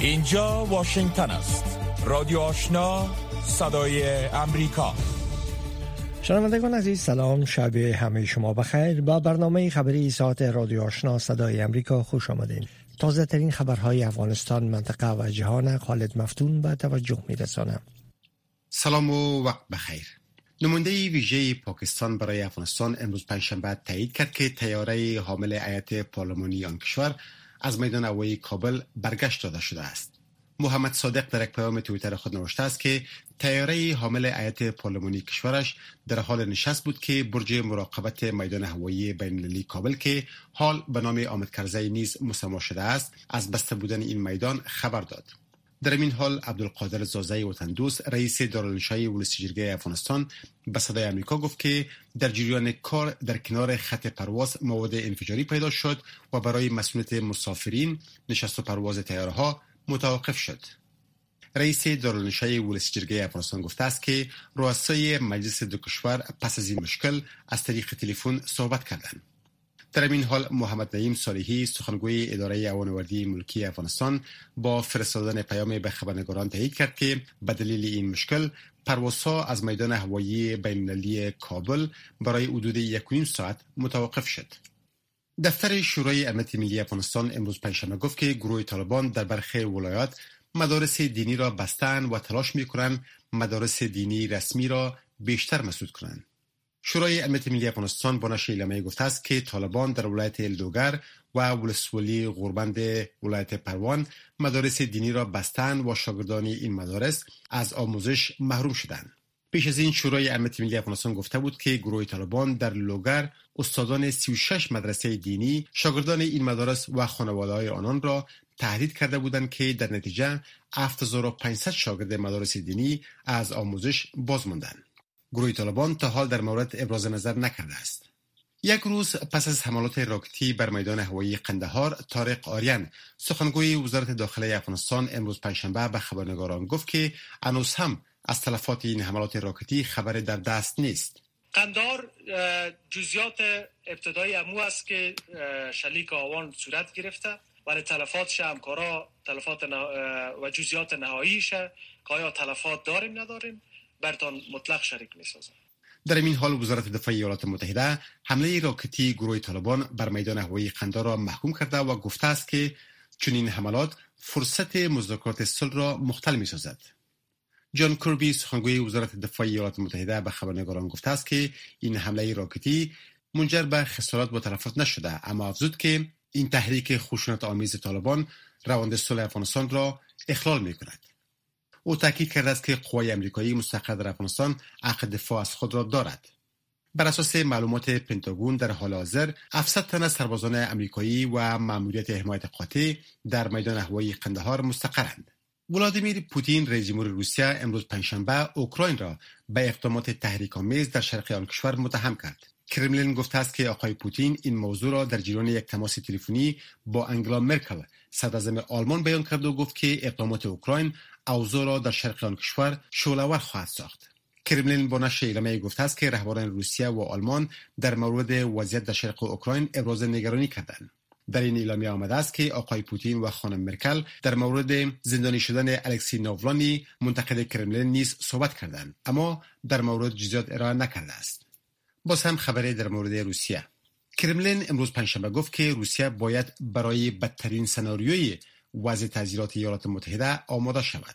اینجا واشنگتن است. رادیو آشنا صدای امریکا. شنوندگان عزیز سلام. شب همه شما بخیر. با برنامه خبری ساعت رادیو آشنا صدای امریکا خوش آمدین. تازه ترین خبرهای افغانستان منطقه و جهان. خالد مفتون به توجه می رسانم. سلام و وقت بخیر. نماینده ویژه پاکستان برای افغانستان امروز پنجشنبه تایید کرد که تیاره حامل ایت پارلمانی آن کشور از میدان هوایی کابل برگشت داده شده است. محمد صادق در یک پیام تویتر خود نوشته است که تیاره حامل ایت پارلمانی کشورش در حال نشست بود که برج مراقبت میدان هوایی بین کابل که حال به نام آمد کرزی نیز مسما شده است از بسته بودن این میدان خبر داد. در این حال عبدالقادر زازای وطن دوست رئیس دارالانشای ولسی جرگه افغانستان به صدای امریکا گفت که در جریان کار در کنار خط پرواز مواد انفجاری پیدا شد و برای مسئولیت مسافرین نشست و پرواز تیاره ها متوقف شد. رئیس دارالانشای ولسی جرگه افغانستان گفته است که رؤسای مجلس دو کشور پس از این مشکل از طریق تلفن صحبت کردند. در این حال محمد نعیم صالحی سخنگوی اداره اوانوردی ملکی افغانستان با فرستادن پیام به خبرنگاران تایید کرد که به دلیل این مشکل پروازها از میدان هوایی بینالمللی کابل برای حدود یک ساعت متوقف شد. دفتر شورای امنیت ملی افغانستان امروز پنجشنبه گفت که گروه طالبان در برخی ولایات مدارس دینی را بستن و تلاش می کنند مدارس دینی رسمی را بیشتر مسدود کنند. شورای امنیت ملی افغانستان با نشر اعلامیه گفته است که طالبان در ولایت الدوگر و ولسوالی غوربند ولایت پروان مدارس دینی را بستن و شاگردان این مدارس از آموزش محروم شدند. پیش از این شورای امنیت ملی افغانستان گفته بود که گروه طالبان در لوگر استادان 36 مدرسه دینی شاگردان این مدارس و خانواده های آنان را تهدید کرده بودند که در نتیجه 7500 شاگرد مدارس دینی از آموزش باز ماندند. گروه طالبان تا حال در مورد ابراز نظر نکرده است. یک روز پس از حملات راکتی بر میدان هوایی قندهار طارق آریان سخنگوی وزارت داخله افغانستان امروز پنجشنبه به خبرنگاران گفت که هنوز هم از تلفات این حملات راکتی خبر در دست نیست. قندار جزیات ابتدایی امو است که شلیک آوان صورت گرفته ولی تلفات همکارا تلفات و جزیات نهاییش که آیا تلفات داریم نداریم؟ برتان مطلق شریک می در این حال وزارت دفاع ایالات متحده حمله راکتی گروه طالبان بر میدان هوایی قندار را محکوم کرده و گفته است که چنین حملات فرصت مذاکرات صلح را مختل می سازد. جان کربی سخنگوی وزارت دفاع ایالات متحده به خبرنگاران گفته است که این حمله راکتی منجر به خسارات با طرفات نشده اما افزود که این تحریک خشونت آمیز طالبان روند صلح افغانستان را اخلال می کند. او تاکید کرده است که قوای امریکایی مستقر در افغانستان عقد دفاع از خود را دارد. بر اساس معلومات پنتاگون در حال حاضر 700 تن از سربازان امریکایی و ماموریت حمایت قاطع در میدان هوایی قندهار مستقرند. ولادیمیر پوتین رئیس جمهور روسیه امروز پنجشنبه اوکراین را به اقدامات تحریک‌آمیز در شرق آن کشور متهم کرد. کرملین گفته است که آقای پوتین این موضوع را در جریان یک تماس تلفنی با انگلا مرکل صدراعظم آلمان بیان کرد و گفت که اقدامات اوکراین اوضاع را در شرق آن کشور شعلهور خواهد ساخت. کرملین با نشر اعلامیه گفته است که رهبران روسیه و آلمان در مورد وضعیت در شرق اوکراین ابراز نگرانی کردند. در این اعلامیه آمده است که آقای پوتین و خانم مرکل در مورد زندانی شدن الکسی ناولانی منتقد کرملین نیز صحبت کردند اما در مورد جزئیات ارائه نکرده است. باز هم خبری در مورد روسیه. کرملین امروز پنجشنبه گفت که روسیه باید برای بدترین سناریوی وضع تعذیرات ایالات متحده آماده شود.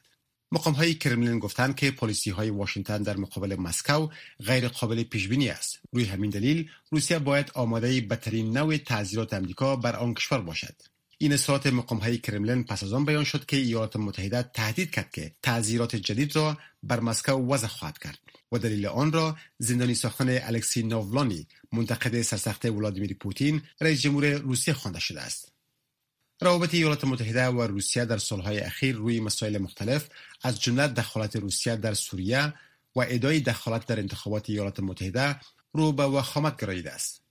مقام های کرملین گفتند که پلیسی های واشنگتن در مقابل مسکو غیر قابل پیش بینی است. روی همین دلیل روسیه باید آماده بدترین نوع تعذیرات امریکا بر آن کشور باشد. این اصلاحات مقام های کرملین پس از آن بیان شد که ایالات متحده تهدید کرد که تعذیرات جدید را بر مسکو وضع خواهد کرد و دلیل آن را زندانی ساختن الکسی نوولانی منتقد سرسخت ولادیمیر پوتین رئیس جمهور روسیه خوانده شده است. روابط ایالات متحده و روسیه در سالهای اخیر روی مسائل مختلف از جمله دخالت روسیه در سوریه و ادای دخالت در انتخابات ایالات متحده رو به وخامت گراییده است.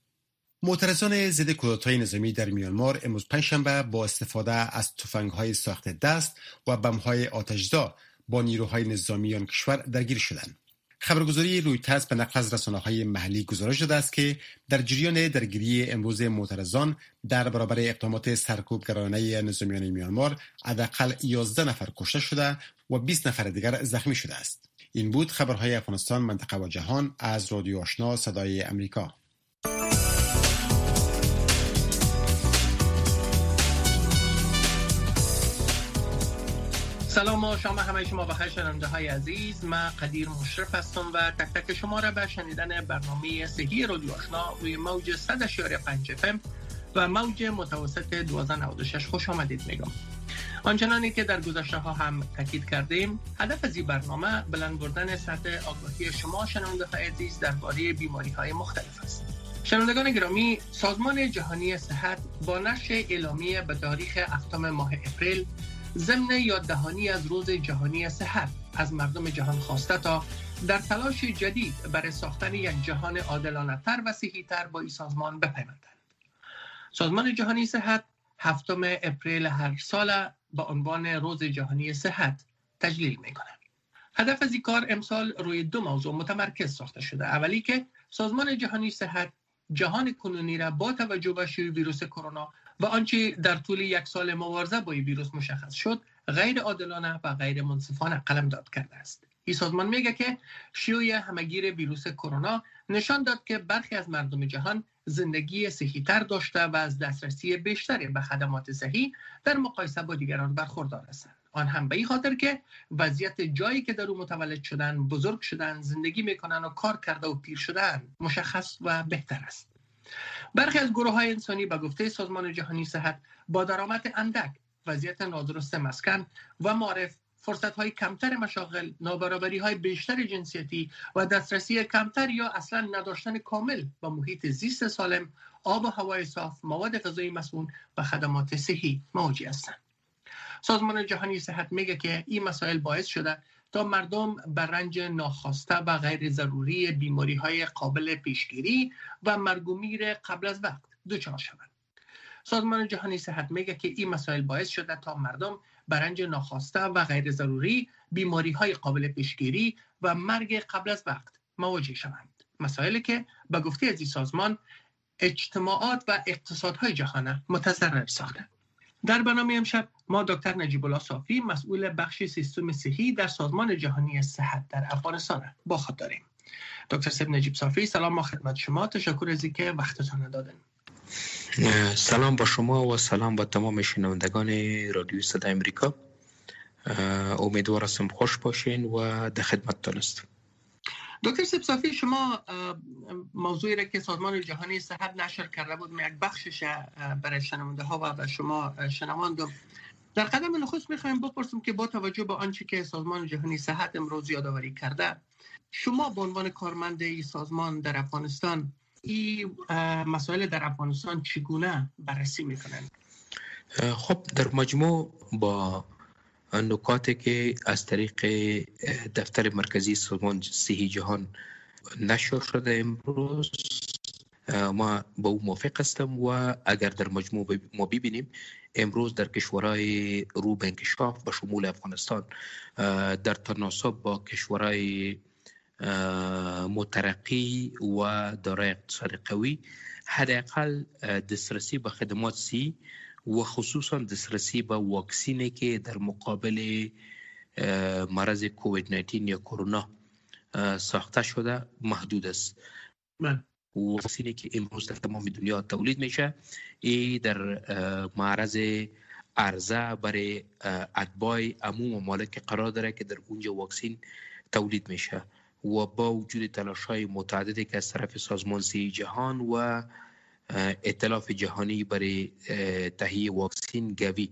معترضان ضد کودتای نظامی در میانمار امروز پنجشنبه با استفاده از های ساخت دست و بمهای آتشزا با نیروهای نظامی آن کشور درگیر شدند. خبرگزاری رویترز به نقل از رسانه های محلی گزارش داده است که در جریان درگیری امروز معترضان در برابر اقدامات سرکوبگرانه نظامیان میانمار حداقل 11 نفر کشته شده و 20 نفر دیگر زخمی شده است. این بود خبرهای افغانستان منطقه و جهان از رادیو آشنا صدای امریکا و شما همه شما بخیر شنونده های عزیز من قدیر مشرف هستم و تک تک شما را به شنیدن برنامه صحی رادیو آشنا روی موج 100.5 فم و موج متوسط 1296 خوش آمدید میگم. آنچنانی که در گذشته ها هم تاکید کردیم هدف از این برنامه بلند بردن سطح آگاهی شما شنونده های عزیز درباره بیماری های مختلف است. شنوندگان گرامی سازمان جهانی صحت با نشر اعلامیه به تاریخ هفتم ماه اپریل ضمن یاددهانی از روز جهانی صحت از مردم جهان خواسته تا در تلاش جدید برای ساختن یک جهان عادلانه تر و صحی تر با این سازمان بپیوندند. سازمان جهانی صحت هفتم اپریل هر سال با عنوان روز جهانی صحت تجلیل می کند. هدف از این کار امسال روی دو موضوع متمرکز ساخته شده. اولی که سازمان جهانی صحت جهان کنونی را با توجه به شیوع ویروس کرونا و آنچه در طول یک سال مبارزه با این ویروس مشخص شد غیر عادلانه و غیر منصفانه قلم داد کرده است. این سازمان میگه که شیوع همگیر ویروس کرونا نشان داد که برخی از مردم جهان زندگی صحی تر داشته و از دسترسی بیشتری به خدمات صحی در مقایسه با دیگران برخوردار هستند. آن هم به این خاطر که وضعیت جایی که در او متولد شدن بزرگ شدن زندگی می‌کنن و کار کرده و پیر شدن مشخص و بهتر است. برخی از گروه های انسانی به گفته سازمان جهانی صحت با درآمد اندک وضعیت نادرست مسکن و معرف فرصت های کمتر مشاغل نابرابری های بیشتر جنسیتی و دسترسی کمتر یا اصلا نداشتن کامل با محیط زیست سالم آب و هوای صاف مواد غذایی مسئول و خدمات صحی مواجه هستند. سازمان جهانی صحت میگه که این مسائل باعث شده تا مردم بر رنج ناخواسته و غیر ضروری بیماری های قابل پیشگیری و مرگومیر قبل از وقت دچار شوند. سازمان جهانی صحت میگه که این مسائل باعث شده تا مردم بر رنج ناخواسته و غیر ضروری بیماری های قابل پیشگیری و مرگ قبل از وقت مواجه شوند. مسائلی که به گفته از این سازمان اجتماعات و اقتصادهای جهان متضرر ساخته. در برنامه امشب ما دکتر نجیب الله صافی مسئول بخش سیستم صحی در سازمان جهانی صحت در افغانستان با خود داریم. دکتر سب نجیب صافی سلام ما خدمت شما. تشکر از اینکه وقتتان دادن سلام با شما و سلام با تمام شنوندگان رادیو صدای امریکا. امیدوار هستم خوش باشین و در خدمتتان هستم دکتر سبسافی شما موضوعی را که سازمان جهانی صحت نشر کرده بود یک بخشش برای شنونده ها و به شما شنواندم در قدم نخست می‌خوایم بپرسیم که با توجه به آنچه که سازمان جهانی صحت امروز یادآوری کرده شما به عنوان کارمند این سازمان در افغانستان این مسائل در افغانستان چگونه بررسی می‌کنند؟ خب در مجموع با نکاتی که از طریق دفتر مرکزی سازمان صحی جهان نشر شده امروز ما با او موافق هستم و اگر در مجموع ما ببینیم امروز در کشورهای رو به انکشاف به شمول افغانستان در تناسب با کشورهای مترقی و دارای اقتصاد قوی حداقل دسترسی به خدمات سی و خصوصا دسترسی به واکسینی که در مقابل مرض کووید 19 یا کرونا ساخته شده محدود است من. واکسینی که امروز در تمام دنیا تولید میشه ای در معرض عرضه برای اتباع عموم ممالک قرار داره که در اونجا واکسین تولید میشه و با وجود تلاش های متعددی که از طرف سازمان سی جهان و اطلاف جهانی برای تهیه واکسین گوی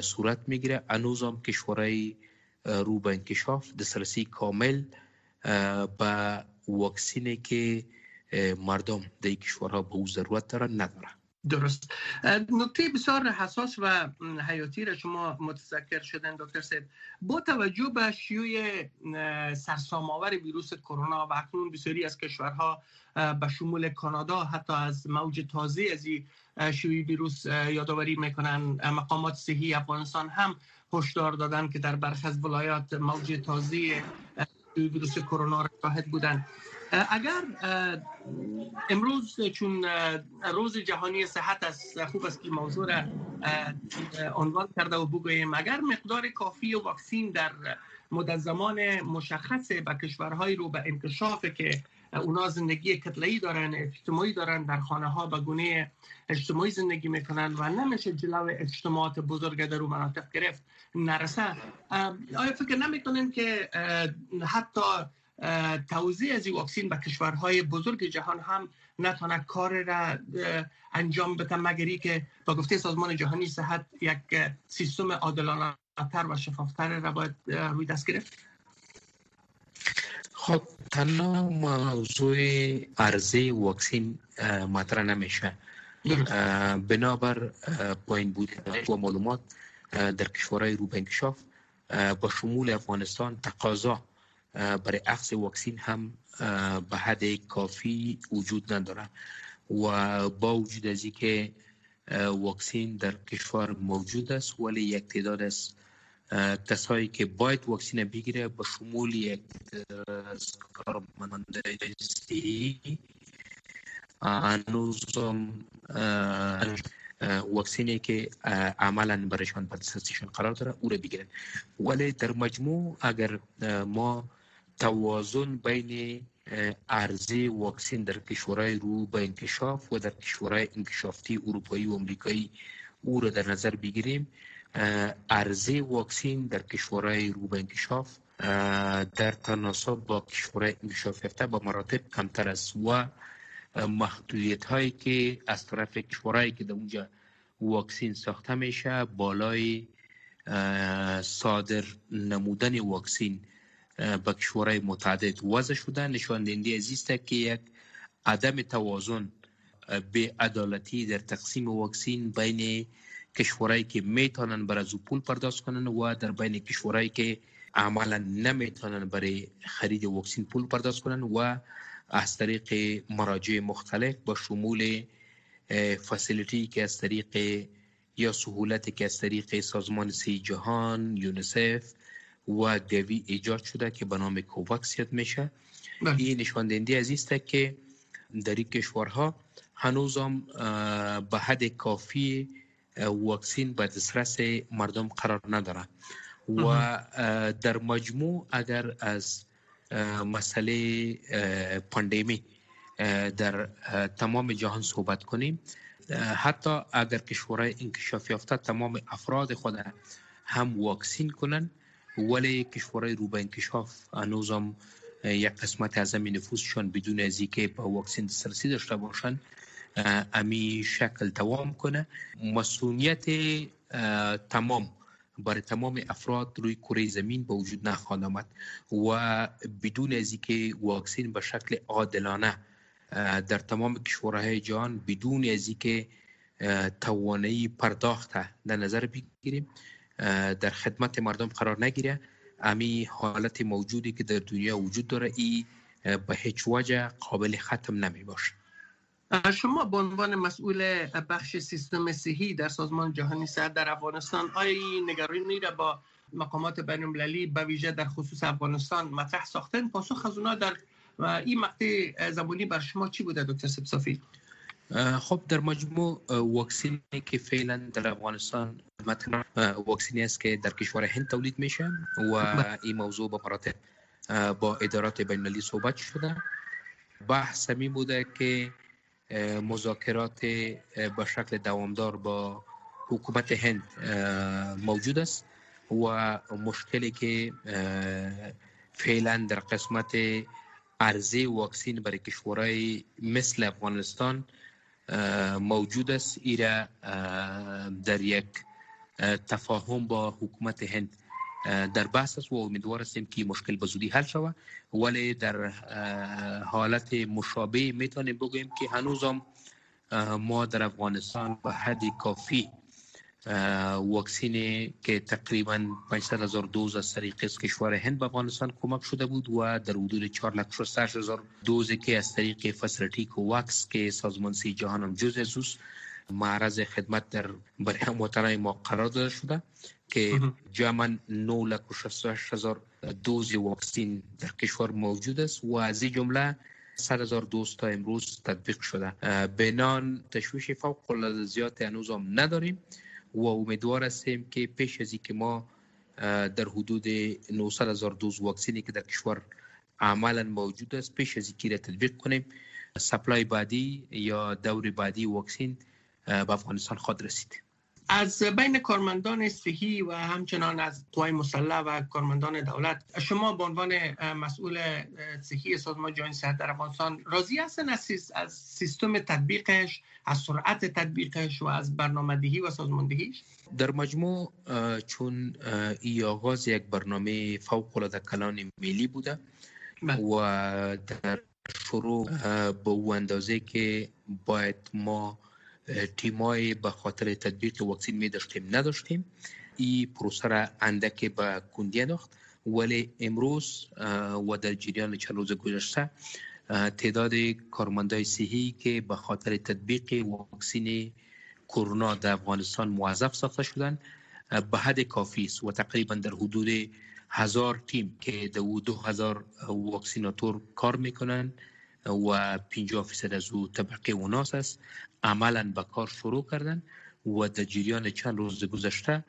صورت می‌گیره. هنوز هم کشورهای رو به انکشاف دسترسی کامل به واکسینی که مردم در کشورها به او ضرورت دارن نداره درست. نکته بسیار حساس و حیاتی را شما متذکر شدن دکتر سید. با توجه به شیوع سرسام‌آور ویروس کرونا و اکنون بسیاری از کشورها به شمول کانادا حتی از موج تازه از این شیوع ویروس یادآوری می‌کنن. مقامات صحی افغانستان هم هشدار دادن که در برخی از ولایات موج تازه ویروس کرونا را شاهد بودند اگر امروز چون روز جهانی صحت است خوب است که موضوع را عنوان کرده و بگوییم اگر مقدار کافی واکسین در مدت زمان مشخص به کشورهای رو به انکشاف که اونا زندگی کتلهی دارن اجتماعی دارن در خانه ها به گونه اجتماعی زندگی می‌کنن و نمیشه جلو اجتماعات بزرگ در مناطق گرفت نرسه. آیا فکر نمی‌کنین که حتی توزیع از واکسین به کشورهای بزرگ جهان هم نتونه کار را انجام بده مگری که با گفته سازمان جهانی صحت یک سیستم عادلانه تر و شفافتر را باید روی دست گرفت؟ خب تنها موضوع عرضه واکسین مطرح نمیشه. بنابر پایین بود و معلومات در کشورهای رو به انکشاف با شمول افغانستان تقاضا برای اخذ واکسین هم به حد کافی وجود نداره و با وجود از که واکسین در کشور موجود است ولی یک تعداد از کسایی که باید واکسین بگیره با شمول یک از کارمندای هنوز واکسینی که عملا برایشان به قرار داره او را بگیرن. ولی در مجموع اگر ما توازن بین عرضه واکسین در کشورهای رو به انکشاف و در کشورهای انکشافتی اروپایی و امریکایی او را در نظر بگیریم. عرضه واکسین در کشورهای رو به انکشاف در تناسب با کشورهای انکشاف یافته با مراتب کمتر است و محدودیت هایی که از طرف کشورهایی که در اونجا واکسین ساخته میشه بالای صادر نمودن واکسین به کشورهای متعدد وضع شده نشان دهنده که یک عدم توازن به عدالتی در تقسیم واکسین بین کشورهایی که می‌تونن برای از پول پرداخت کنن و در بین کشورهایی که عملا نمی‌تونن برای خرید واکسین پول پرداخت کنن و از طریق مراجع مختلف با شمول فسیلیتی که از طریق یا سهولتی که از طریق سازمان سی جهان یونیسف و گوی ایجاد شده که به نام کوواکس یاد میشه. بله. این نشان دهنده از است که در این کشورها هنوزم به حد کافی واکسین به دسترس مردم قرار نداره. و در مجموع اگر از مسئله پاندمی در تمام جهان صحبت کنیم حتی اگر کشورهای انکشاف یافته تمام افراد خود هم واکسین کنن ولی کشورهای رو به انکشاف هنوزم یک قسمت از همین نفوسشان بدون از اینکه به واکسین دسترسی داشته باشند امی شکل دوام کنه. مسئولیت تمام برای تمام افراد روی کره زمین به وجود نخواهد آمد و بدون از اینکه واکسین به شکل عادلانه در تمام کشورهای جهان بدون از اینکه توانایی پرداخت در نظر بگیریم در خدمت مردم قرار نگیره. امی حالت موجودی که در دنیا وجود داره ای به هیچ وجه قابل ختم نمی باشه. شما به عنوان مسئول بخش سیستم صحی در سازمان جهانی صحت در افغانستان آیا این نگرانی را با مقامات بین المللی به ویژه در خصوص افغانستان مطرح ساختن؟ پاسخ از اونا در این مقطع زمانی بر شما چی بوده دکتر سبسافی خب در مجموع واکسینی که فعلا در افغانستان مطرح واکسینی است که در کشور هند تولید میشه و. این موضوع به مراتب با ادارات بین المللی صحبت شده بحث می بوده که مذاکرات به شکل دوامدار با حکومت هند موجود است و مشکلی که فعلا در قسمت عرضه واکسین برای کشورهای مثل افغانستان موجود است. ایره در یک تفاهم با حکومت هند. در بحث است و امیدوار هستیم که مشکل به زودی حل شود. ولی در حالت مشابه میتونیم بگوییم که هنوزم ما در افغانستان به حد کافی واکسینی که تقریبا 500 هزار دوز از طریق کشور هند به افغانستان کمک شده بود و در حدود 4 لخ هزار دوزی که از طریق فسیلیتی کوواکس که سازمان سی جهان هم جز ازوس معرض خدمت در برای هموطنان ما قرار داده شده که جمعا 9 لک هزار دوز واکسین در کشور موجود است و از این جمله 100 هزار دوز تا امروز تطبیق شده. بنان تشویش فوق العاده زیاد هنوز هم نداریم و امیدوار هستیم که پیش از که ما در حدود 900 هزار دوز واکسینی که در کشور عملا موجود است پیش از اینکه تطبیق کنیم. سپلای بعدی یا دور بعدی واکسین به افغانستان خود رسید از بین کارمندان صحی و همچنان از قوای مسلح و کارمندان دولت شما به عنوان مسئول صحی سازمان جهانی صحت در افغانستان راضی هستن از سیستم تطبیقش از سرعت تطبیقش و از برنامه‌دهی و سازماندهیش در مجموع چون ای آغاز یک برنامه فوق العاده کلان ملی بوده بله. و در شروع به اندازه که باید ما تیمای به خاطر تطبیق واکسین می داشتیم نداشتیم. این پروسه را اندک به کندی انداخت. ولی امروز و در جریان چند روز گذشته تعداد کارمندای صحی که به خاطر تطبیق واکسین کرونا در افغانستان موظف ساخته شدن به حد کافی است و تقریبا در حدود هزار تیم که دو دو هزار واکسیناتور کار می‌کنن و 50 فیصد از او طبقه اوناس است. عملا به کار شروع کردن و در جریان چند روز گذشته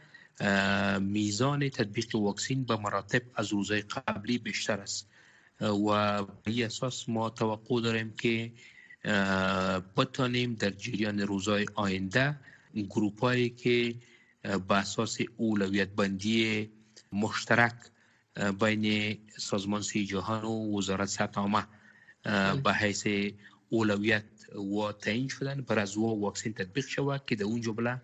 میزان تطبیق واکسین به مراتب از روزهای قبلی بیشتر است. و به اساس ما توقع داریم که بتانیم در جریان روزهای آینده گروپ هایی که به اساس اولویت بندی مشترک بین سازمان سی جهان و وزارت صحت عامه به حیث اولویت و تعیین شدن بر از و واکسین تطبیق شود که در اون جمله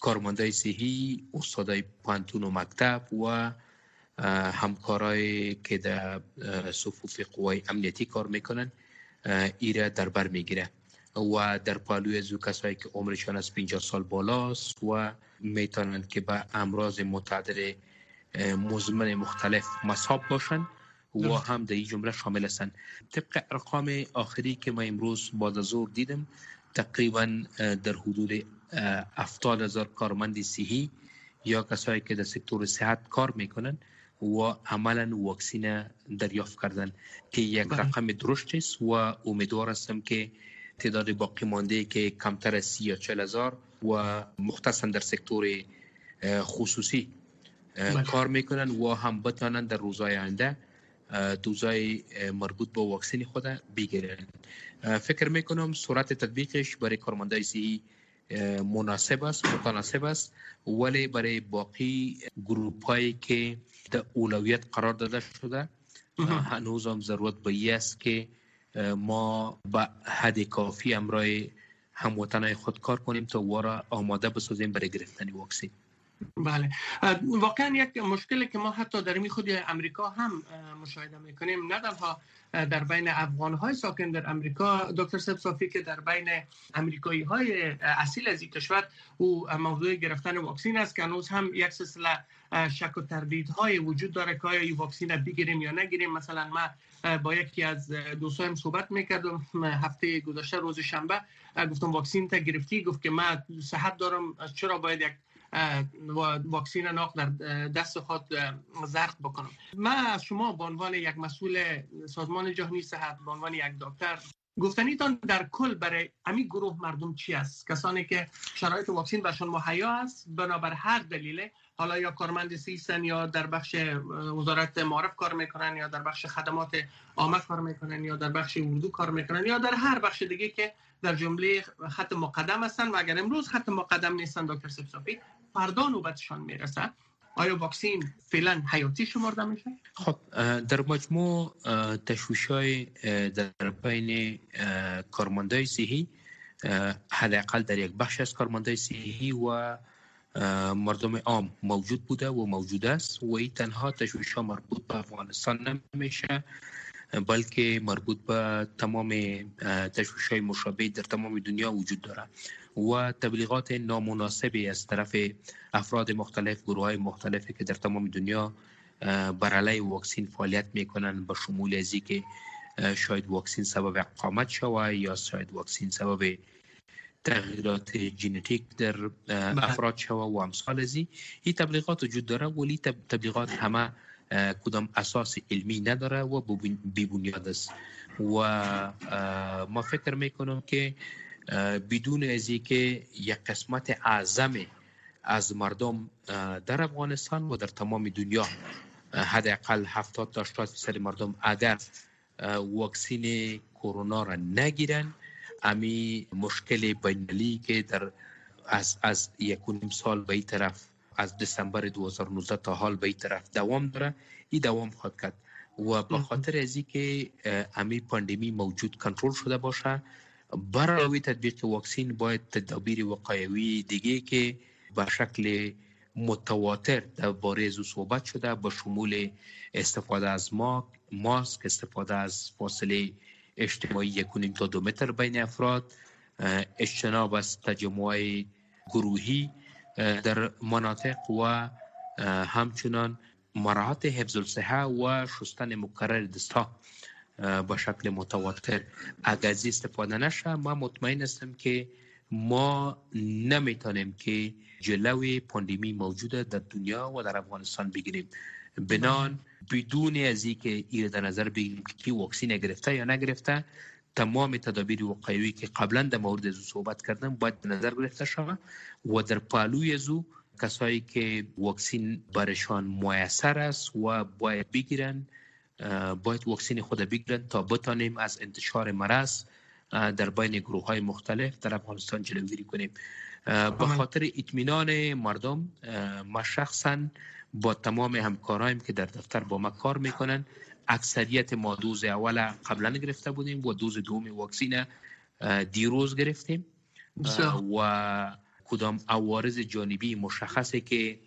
کارمندای صحی استادای پانتون و مکتب و همکارای که در صفوف قوای امنیتی کار میکنن ایره در بر میگیره و در پالوی از کسایی که عمرشان از 50 سال بالاست و میتونند که به امراض متعدد مزمن مختلف مصاب باشند و هم در این جمله شامل هستند طبق ارقام آخری که ما امروز بعد از ظهر دیدم تقریبا در حدود افتاد هزار کارمند صحی یا کسایی که در سکتور صحت کار میکنن و عملا واکسین دریافت کردن که یک بله. رقم درشت است و امیدوار هستم که تعداد باقی مانده که کمتر از سی یا چل هزار و مختصا در سکتور خصوصی بله. کار میکنن و هم بتانن در روزهای آینده دوزای مربوط به واکسین خود بگیرن. فکر میکنم سرعت تطبیقش برای کارمندای صحی مناسب است متناسب است ولی برای باقی گروپ هایی که در اولویت قرار داده شده هنوز هم ضرورت به است که ما به حد کافی امرای هموطنهای خود کار کنیم تا وارا آماده بسازیم برای گرفتن واکسین بله. واقعا یک مشکلی که ما حتی در می خود امریکا هم مشاهده می‌کنیم. نه تنها در بین افغان های ساکن در امریکا دکتر سب صافی که در بین امریکایی های اصیل از این کشور او موضوع گرفتن واکسین است که هنوز هم یک سلسله شک و های وجود داره که آیا این واکسین بگیریم یا نگیریم. مثلا ما با یکی از دوستایم صحبت می‌کردم هفته گذشته روز شنبه گفتم واکسین تا گرفتی؟ گفت که من صحت دارم چرا باید یک واکسین ناق در دست خود زرق بکنم. من از شما به عنوان یک مسئول سازمان جهانی صحت به عنوان یک دکتر گفتنیتان در کل برای امی گروه مردم چی است؟ کسانی که شرایط واکسین برشان مهیا است بنابر هر دلیله حالا یا کارمند سیستن یا در بخش وزارت معارف کار می‌کنن یا در بخش خدمات عامه کار می‌کنن یا در بخش اردو کار می‌کنن یا در هر بخش دیگه که در جمله خط مقدم هستن. و اگر امروز خط مقدم نیستن دکتر سبسافی فردا نوبتشان می‌رسه آیا واکسین فعلا حیاتی شمرده میشه؟ خب در مجموع تشویش های در بین کارمندای صحی حداقل در یک بخش از کارمندای صحی و مردم عام موجود بوده و موجود است و این تنها تشویش ها مربوط به افغانستان نمیشه بلکه مربوط به تمام تشویش های مشابه در تمام دنیا وجود داره و تبلیغات نامناسبی از طرف افراد مختلف گروه های مختلفی که در تمام دنیا بر علیه واکسین فعالیت میکنن. به شمول ازی که شاید واکسین سبب اقامت شود یا شاید واکسین سبب تغییرات ژنتیک در بله. افراد شوه و امثال ازی این. تبلیغات وجود داره ولی تبلیغات همه کدام اساس علمی نداره و بیبنیاد است. و ما فکر میکنم که بدون از که یک قسمت اعظم از مردم در افغانستان و در تمام دنیا حداقل 70 تا 80 درصد مردم اگر واکسین کرونا را نگیرن امی مشکل بینالی که در از از یک سال به این طرف از دسامبر 2019 تا حال به این طرف دوام داره این دوام خواهد کرد. و به خاطر از که امی پاندمی موجود کنترل شده باشه برای تطبیق واکسین باید تدابیر وقایوی دیگه که به شکل متواتر در باره از صحبت شده با شمول استفاده از ماسک استفاده از فاصله اجتماعی یکونیم تا دو متر بین افراد. اجتناب از تجمع گروهی در مناطق و همچنان مراعات حفظ الصحه و شستن مکرر دستها با شکل متواتر. اگر استفاده نشه ما مطمئن هستم که ما نمیتونیم که جلوی پاندمی موجوده در دنیا و در افغانستان بگیریم. بنان بدون از اینکه این در نظر بگیریم که کی واکسین گرفته یا نگرفته تمام تدابیر وقایوی که قبلا در مورد از صحبت کردم باید به نظر گرفته شود و در پالوی زو کسایی که واکسین برشان میسر است و باید بگیرن باید واکسین خود بگیرن تا بتانیم از انتشار مرض در بین گروه های مختلف در افغانستان جلوگیری کنیم. به خاطر اطمینان مردم ما شخصا با تمام همکارایم که در دفتر با ما کار میکنن. اکثریت ما دوز اول قبلا گرفته بودیم و دوز دوم واکسین دیروز گرفتیم. و کدام عوارض جانبی مشخصه که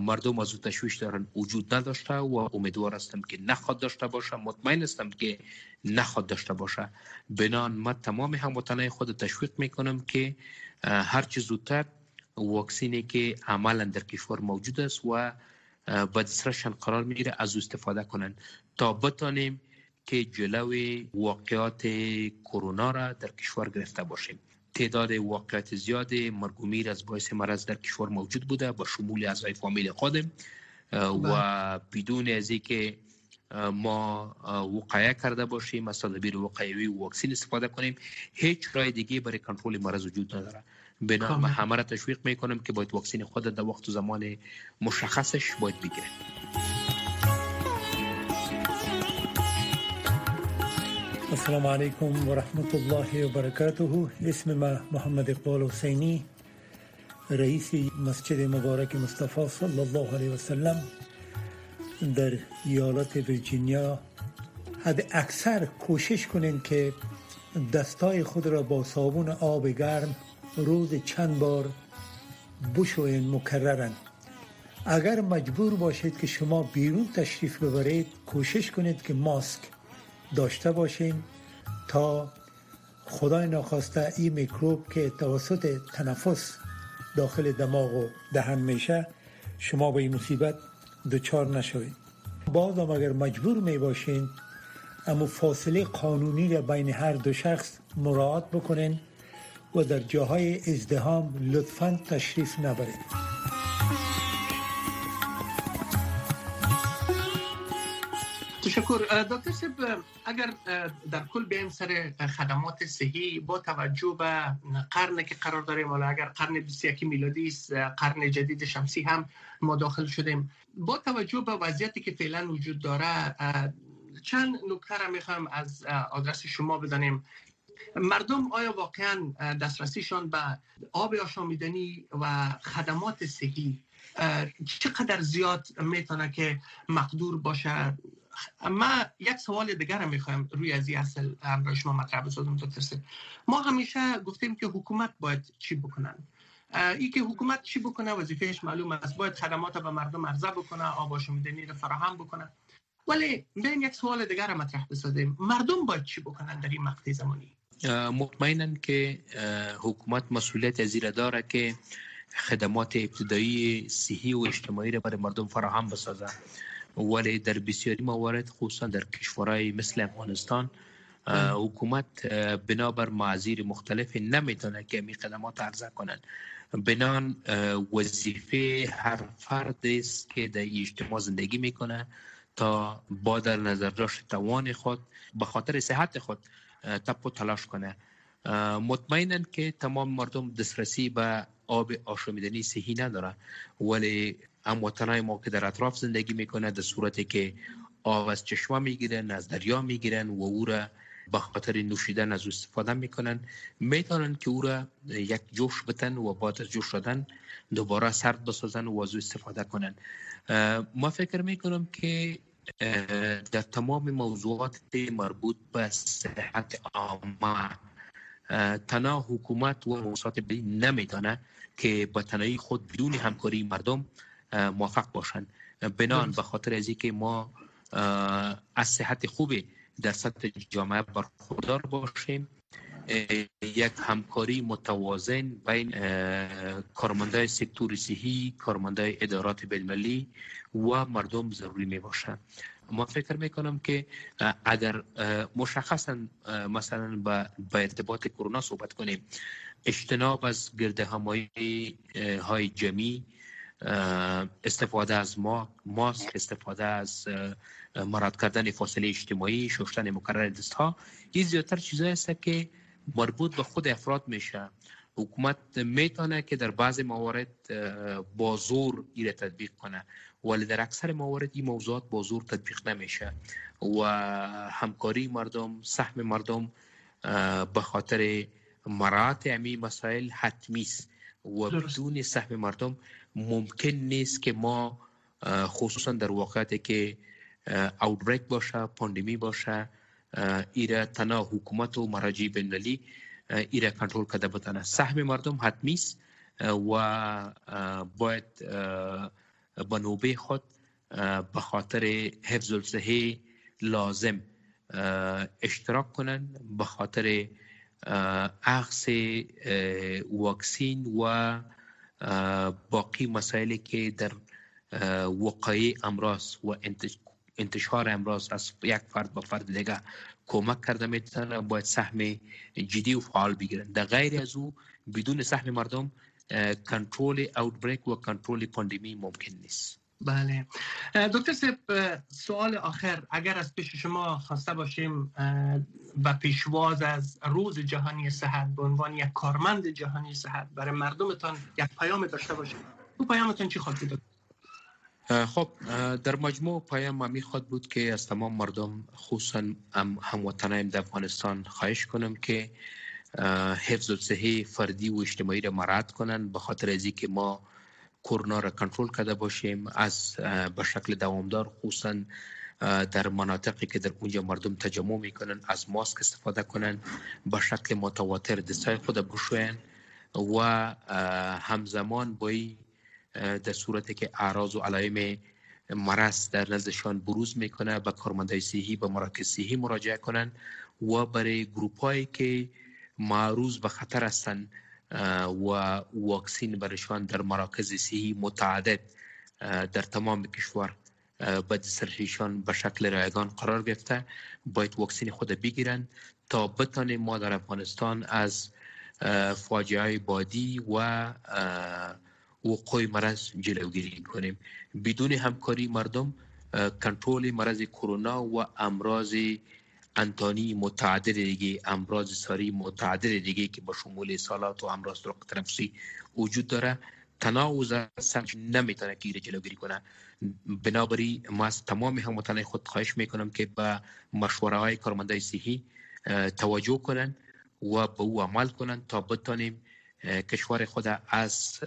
مردم از او تشویش دارن. وجود نداشته و امیدوار هستم که نخواد داشته باشه. مطمئن هستم که نخواد داشته باشه. بنان ما تمام هموطنای خود تشویق میکنم که هر چه زودتر واکسینی که عملا در کشور موجود است و به دسترسشان قرار میگیره از او استفاده کنن. تا بتانیم که جلوی واقعات کرونا را در کشور گرفته باشیم تعداد واقعات زیاد مرگومیر از باعث مرض در کشور موجود بوده با شمول اعضای فامیل خودم و بله. بدون از اینکه ما وقایع کرده باشیم از تدابیر وقایوی و واکسین استفاده کنیم هیچ راه دیگه برای کنترل مرض وجود نداره. بنا من همه را تشویق میکنم که باید واکسین خود در وقت و زمان مشخصش باید بگیره السلام علیکم و رحمت الله و برکاته اسم ما محمد اقبال حسینی رئیس مسجد مبارک مصطفی صلی الله علیه و سلم در ایالت ویرجینیا. حد اکثر کوشش کنین که دستای خود را با صابون آب گرم روز چند بار بشوین مکررن. اگر مجبور باشید که شما بیرون تشریف ببرید کوشش کنید که ماسک داشته باشین. تا خدای ناخواسته این میکروب که توسط تنفس داخل دماغ و دهن میشه شما به این مصیبت دچار نشوید. باز هم اگر مجبور می باشین اما فاصله قانونی را بین هر دو شخص مراعات بکنین و در جاهای ازدهام لطفا تشریف نبرید تشکر دکتر سب اگر در کل بیم سر خدمات صحی با توجه به قرن که قرار داریم ولی اگر قرن 21 میلادی است قرن جدید شمسی هم ما داخل شدیم. با توجه به وضعیتی که فعلا وجود داره چند نکته را می‌خوام از آدرس شما بدانیم. مردم آیا واقعا دسترسیشان به آب آشامیدنی و خدمات صحی چقدر زیاد می‌تونه که مقدور باشه؟ ما یک سوال دیگر می‌خوایم روی از این اصل همراه شما مطرح بسازم دکتر ما همیشه گفتیم که حکومت باید چی بکنن؟ ای که حکومت چی بکنه وظیفهش معلوم است. باید خدمات به مردم عرضه بکنه آب آشامیدنی رو فراهم بکنه. ولی بین یک سوال دیگر مطرح بسازیم. مردم باید چی بکنن در این مقطع زمانی؟ مطمئنن که حکومت مسئولیت از داره که خدمات ابتدایی صحی و اجتماعی را برای مردم فراهم بسازه. ولی در بسیاری موارد خصوصا در کشورهای مثل افغانستان حکومت بنابر معذیر مختلف نمیتونه که می خدمات عرضه کنند. بنان وظیفه هر فرد است که در اجتماع زندگی میکنه تا با در نظر داشت توان خود به خاطر صحت خود تپ و تلاش کنه. مطمئنا که تمام مردم دسترسی به آب آشامیدنی صحی نداره. ولی هموطنای ما که در اطراف زندگی می‌کنه در صورتی که آب از چشمه می‌گیرن از دریا می‌گیرن و او را به خاطر نوشیدن از او استفاده می‌کنن. می‌تونن که او را یک جوش بتن و بعد از جوش شدن دوباره سرد بسازن و از او استفاده کنن. ما فکر می‌کنم که در تمام موضوعات مربوط به صحت عامه تنها حکومت و موسسات بلی نمیدانه که با تنهایی خود بدون همکاری مردم موفق باشند بنان به خاطر از که ما از صحت خوبی در سطح جامعه برخوردار باشیم یک همکاری متوازن بین کارمندای سکتور صحی کارمندای ادارات بین‌المللی و مردم ضروری می باشد ما فکر می کنم که اگر مشخصا مثلا با ارتباط کرونا صحبت کنیم اجتناب از گرد همایی های جمعی استفاده از ماسک استفاده از مراد کردن فاصله اجتماعی شستن مکرر دست ها این زیادتر چیزایی است که مربوط به خود افراد میشه. حکومت میتونه که در بعض موارد با زور ایره تطبیق کنه. ولی در اکثر موارد این موضوعات با زور تطبیق نمیشه. و همکاری مردم سهم مردم به خاطر مراعات امی مسائل حتمی است. و بدون سهم مردم ممکن نیست که ما خصوصا در واقعیتی که اوتبریک باشه پاندمی باشه ایره تنها حکومت و مراجع بین‌المللی ایره کنترل کرده بتانه سهم مردم حتمی است و باید به نوبه خود به خاطر حفظ الصحه لازم اشتراک کنند به خاطر اخذ واکسین و باقی مسائلی که در وقایع امراض و انتشار امراض از یک فرد به فرد دیگه کمک کرده میتونه باید سهم جدی و فعال بگیرن. در غیر از او بدون سهم مردم کنترل اوتبریک و کنترل پاندمی ممکن نیست بله. دکتر سپ سوال آخر. اگر از پیش شما خواسته باشیم و پیشواز از روز جهانی صحت به عنوان یک کارمند جهانی صحت برای مردمتان یک پیام داشته باشیم او پیامتان چی خواهد بود خب در مجموع پیام ما می‌خواد بود که از تمام مردم خصوصا هموطنان در افغانستان خواهش کنم که حفظ صحه فردی و اجتماعی را مراد کنند به خاطر از که ما کرونا را کنترل کرده باشیم از به شکل دوامدار خصوصا در مناطقی که در اونجا مردم تجمع میکنن از ماسک استفاده کنن به شکل متواتر دستای خود بشوین و همزمان بایی در صورتی که اعراض و علائم مرض در نزدشان بروز میکنه به کارمندای صحی به مراکز صحی مراجعه کنن و برای گروپ هایی که معروض به خطر هستند و واکسین برشان در مراکز صحی متعدد در تمام کشور به دسترسیشان به شکل رایگان قرار گرفته. باید واکسین خود بگیرن تا بتانیم ما در افغانستان از فاجعه بادی و وقوع مرض جلوگیری کنیم. بدون همکاری مردم کنترل مرض کرونا و امراض انتانی متعدد دیگه امراض ساری متعدد دیگه که با شمول سالات و امراض طرق تنفسی وجود داره. تناوز سنج نمی‌تونه که جلوگیری کنه. بنابراین ما از تمام هموطنان خود خواهش می‌کنم که به مشوره های کارمندای صحی توجه کنن و به او عمل کنن تا بتانیم کشور خود از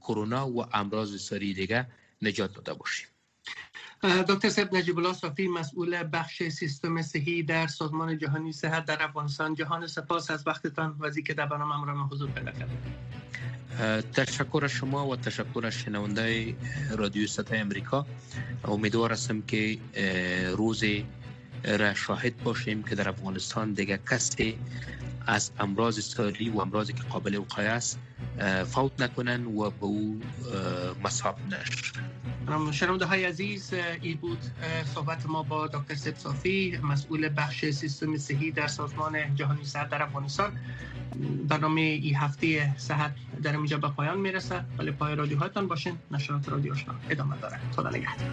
کرونا و امراض ساری دیگه نجات داده باشیم. دکتر سید نجیب الله صافی مسئول بخش سیستم صحی در سازمان جهانی صحت در افغانستان. جهان سپاس از وقتتان. و که در برنامه همراه حضور پیدا کردید تشکر شما و تشکر شنونده رادیو صدای امریکا. امیدوار هستم که روز را شاهد باشیم که در افغانستان دیگه کسی از امراض ساری و امراضی که قابل وقایع است فوت نکنن و به او مصاب نشد شنونده های عزیز ای بود صحبت ما با دکتر سب صافی مسئول بخش سیستم صحی در سازمان جهانی صحت در افغانستان. برنامه ای هفته صحت در اینجا به پایان می‌رسه ولی پای رادیو هایتان باشین. نشرات رادیو آشنا. ادامه داره خدا نگهدار.